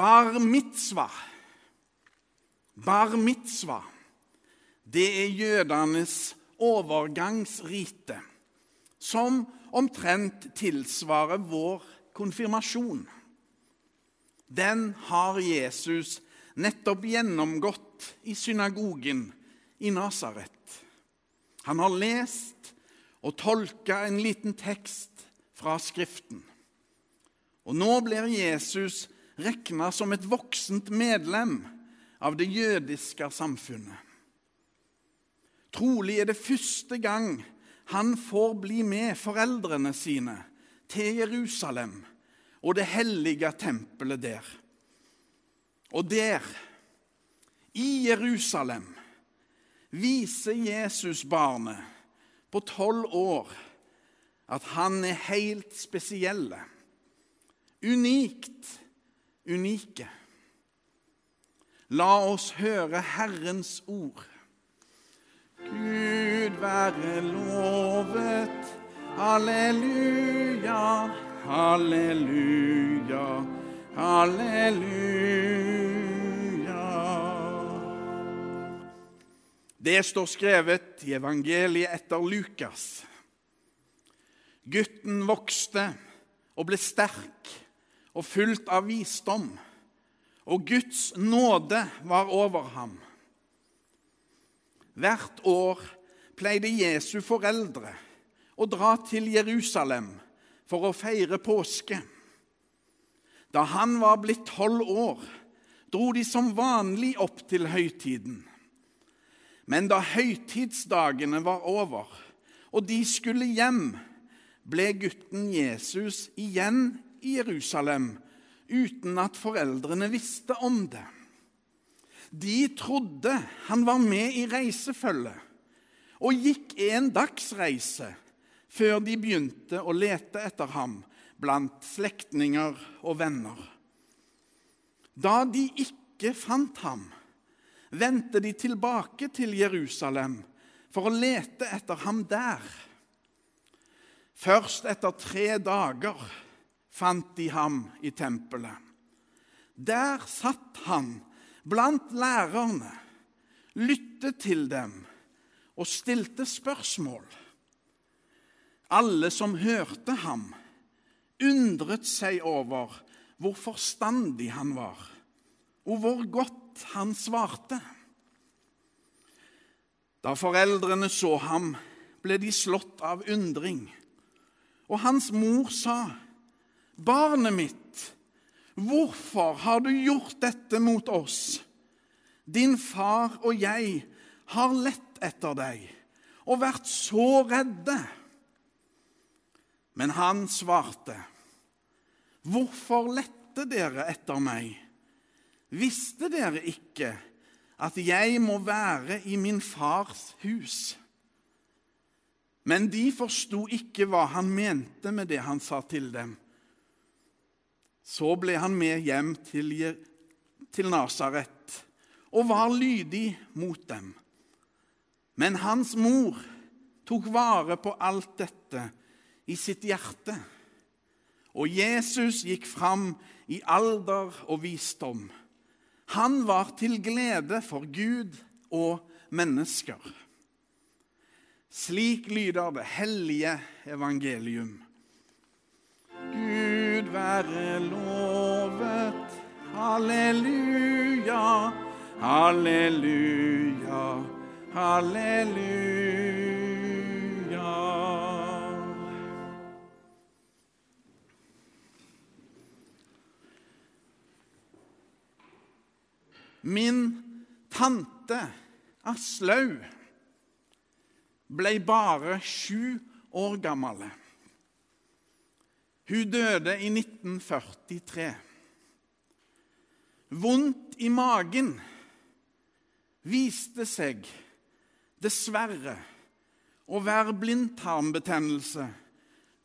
Bar mitzva. Bar mitzva, det er jødenes overgangsrite, som omtrent tilsvarer vår konfirmasjon. Den har Jesus nettopp gjennomgått i synagogen i Nasaret. Han har lest og tolka en liten tekst fra Skriften. Og nå blir Jesus regna som et voksent medlem av det jødiske samfunnet. Trolig er det første gang han får bli med foreldrene sine til Jerusalem og det hellige tempelet der. Og der, i Jerusalem, viser Jesus barnet på tolv år at han er helt spesielle. Unikt unike. La oss høre Herrens ord. Gud være lovet. Halleluja, halleluja, halleluja. Det står skrevet i evangeliet etter Lukas. Gutten vokste og ble sterk og fullt av visdom, og Guds nåde var over ham. Hvert år pleide Jesu foreldre å dra til Jerusalem for å feire påske. Da han var blitt tolv år, dro de som vanlig opp til høytiden. Men da høytidsdagene var over, og de skulle hjem, ble gutten Jesus igjen i Jerusalem uten at foreldrene visste om det. De trodde han var med i reisefølget og gikk en dagsreise før de begynte å lete etter ham blant slektninger og venner. Da de ikke fant ham, vendte de tilbake til Jerusalem for å lete etter ham der. Først etter tre dager fant de ham i tempelet. Der satt han blant lærerne, lyttet til dem og stilte spørsmål. Alle som hørte ham, undret seg over hvor forstandig han var, og hvor godt han svarte. Da foreldrene så ham, ble de slått av undring, og hans mor sa:" Barnet mitt, hvorfor har du gjort dette mot oss? Din far og jeg har lett etter deg og vært så redde. Men han svarte, Hvorfor lette dere etter meg? Visste dere ikke at jeg må være i min fars hus? Men de forsto ikke hva han mente med det han sa til dem. Så ble han med hjem til, til Nasaret og var lydig mot dem. Men hans mor tok vare på alt dette i sitt hjerte. Og Jesus gikk fram i alder og visdom. Han var til glede for Gud og mennesker. Slik lyder det hellige evangelium. Være lovet. Halleluja, halleluja, halleluja. Min tante Aslaug ble bare sju år gammel. Hun døde i 1943. Vondt i magen viste seg dessverre å være blindtarmbetennelse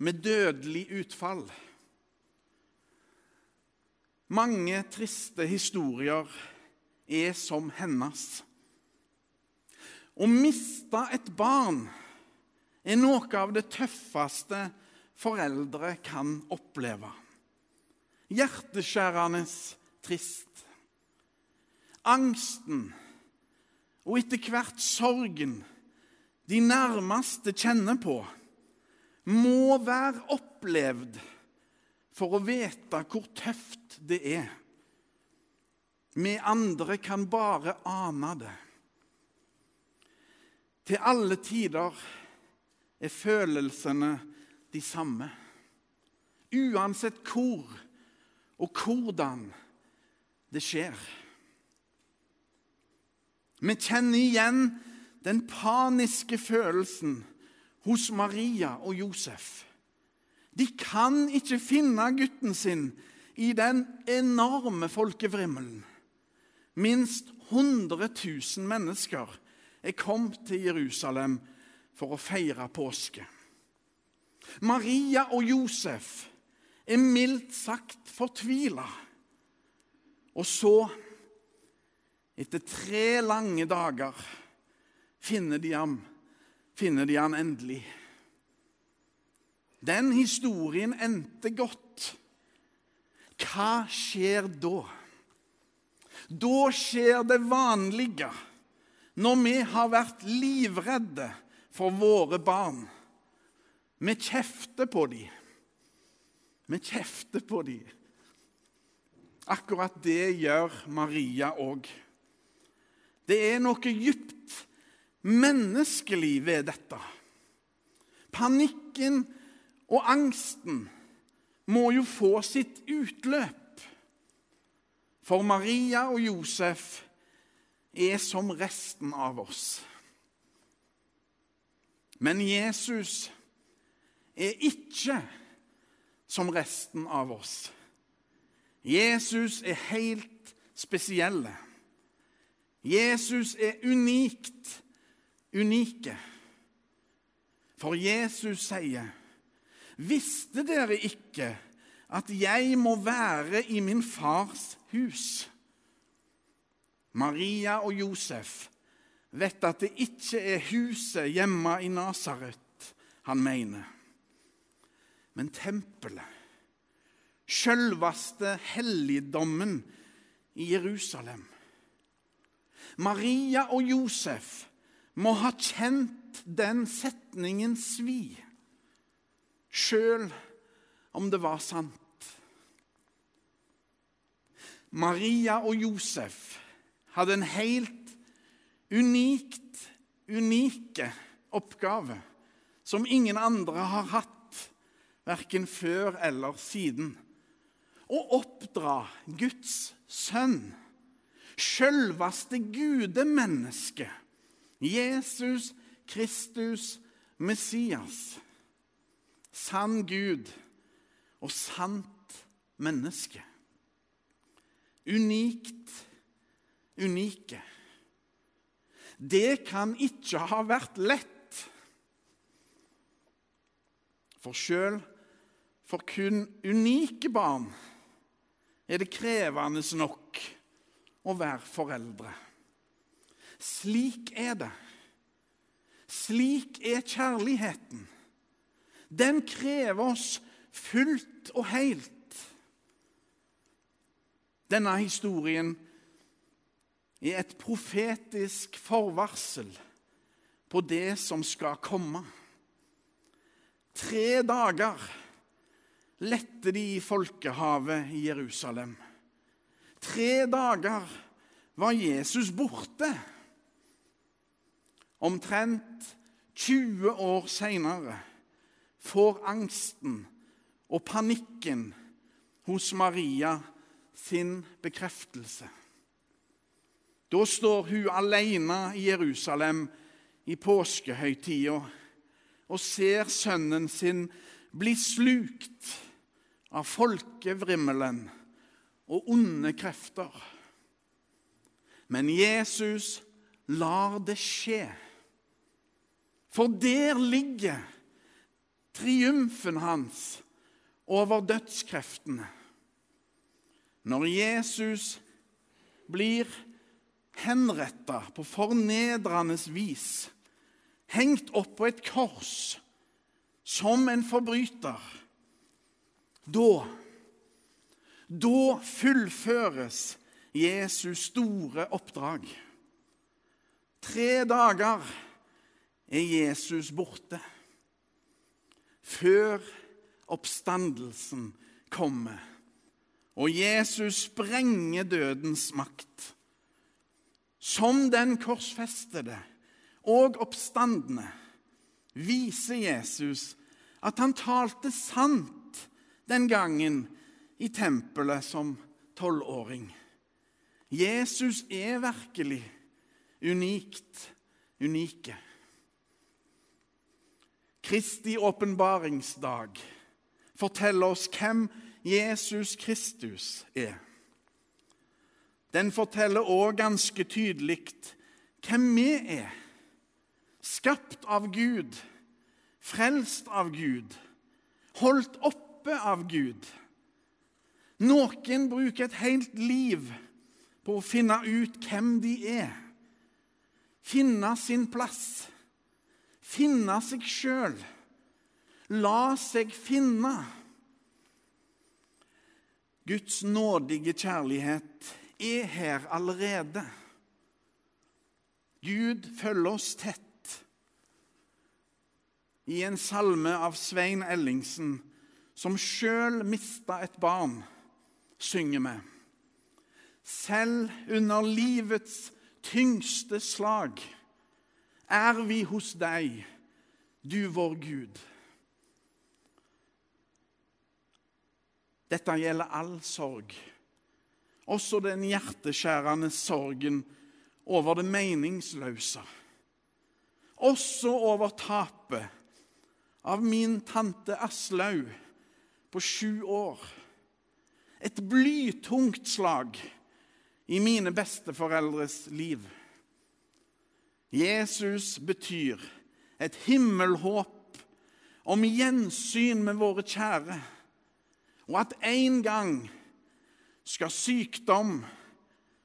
med dødelig utfall. Mange triste historier er som hennes. Å miste et barn er noe av det tøffeste foreldre kan oppleve. Hjerteskjærende trist. Angsten og etter hvert sorgen de nærmeste kjenner på, må være opplevd for å vite hvor tøft det er. Vi andre kan bare ane det. Til alle tider er følelsene de samme. Uansett hvor og hvordan det skjer. Vi kjenner igjen den paniske følelsen hos Maria og Josef. De kan ikke finne gutten sin i den enorme folkevrimmelen. Minst 100 000 mennesker er kommet til Jerusalem for å feire påske. Maria og Josef er mildt sagt fortvila. Og så, etter tre lange dager, finner de ham, finner de han endelig. Den historien endte godt. Hva skjer da? Da skjer det vanlige når vi har vært livredde for våre barn. Vi kjefter på dem. Vi kjefter på dem. Akkurat det gjør Maria òg. Det er noe dypt menneskelig ved dette. Panikken og angsten må jo få sitt utløp. For Maria og Josef er som resten av oss. Men Jesus er ikke som resten av oss. Jesus er helt spesielle. Jesus er unikt unike. For Jesus sier, 'Visste dere ikke at jeg må være i min fars hus?' Maria og Josef vet at det ikke er huset hjemme i Nasaret han mener, men tempelet. Sjølveste helligdommen i Jerusalem. Maria og Josef må ha kjent den setningen svi, sjøl om det var sant. Maria og Josef hadde en helt unikt unike oppgave som ingen andre har hatt, verken før eller siden. Å oppdra Guds sønn, sjølveste gudemennesket, Jesus Kristus Messias. Sann Gud og sant menneske. Unikt unike. Det kan ikke ha vært lett. For sjøl for kun unike barn er det krevende nok å være foreldre. Slik er det. Slik er kjærligheten. Den krever oss fullt og helt. Denne historien er et profetisk forvarsel på det som skal komme. Tre dager lette de i folkehavet i Jerusalem. Tre dager var Jesus borte. Omtrent 20 år seinere får angsten og panikken hos Maria sin bekreftelse. Da står hun alene i Jerusalem i påskehøytida og ser sønnen sin bli slukt av folkevrimmelen og onde krefter. Men Jesus lar det skje. For der ligger triumfen hans over dødskreftene. Når Jesus blir henretta på fornedrende vis, hengt opp på et kors som en forbryter, da Da fullføres Jesus store oppdrag. Tre dager er Jesus borte før oppstandelsen kommer. Og Jesus sprenger dødens makt. Som den korsfestede og oppstandende viser Jesus at han talte sant den gangen i tempelet som tolvåring. Jesus er virkelig unikt unike. Kristi åpenbaringsdag forteller oss hvem Jesus Kristus er. Den forteller òg ganske tydelig hvem vi er. Skapt av Gud, frelst av Gud, holdt oppe av Gud. Noen bruker et helt liv på å finne ut hvem de er. Finne sin plass finne seg sjøl. La seg finne. Guds nådige kjærlighet er her allerede. Gud følger oss tett. I en salme av Svein Ellingsen, som sjøl mista et barn, synger vi. Selv under livets tyngste slag er vi hos deg, du vår Gud. Dette gjelder all sorg, også den hjerteskjærende sorgen over det meningsløse. Også over tapet av min tante Aslaug på sju år. Et blytungt slag i mine besteforeldres liv. Jesus betyr et himmelhåp om gjensyn med våre kjære, og at en gang skal sykdom,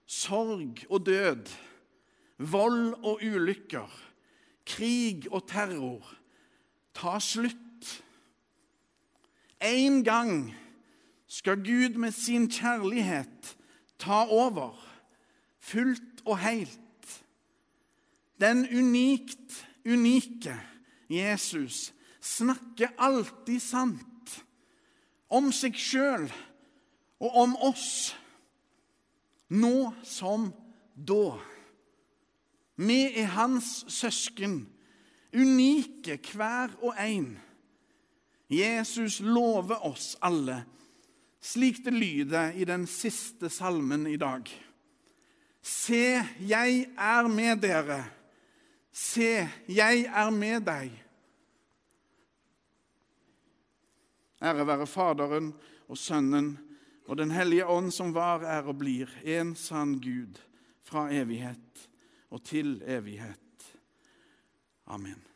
sorg og død, vold og ulykker, krig og terror ta slutt. En gang skal Gud med sin kjærlighet ta over, fullt og helt. Den unikt unike Jesus snakker alltid sant om seg sjøl og om oss, nå som da. Vi er hans søsken, unike hver og en. Jesus lover oss alle, slik det lyder i den siste salmen i dag. Se, jeg er med dere Se, jeg er med deg. Ære være Faderen og Sønnen og Den hellige ånd, som var, er og blir en sann Gud fra evighet og til evighet. Amen.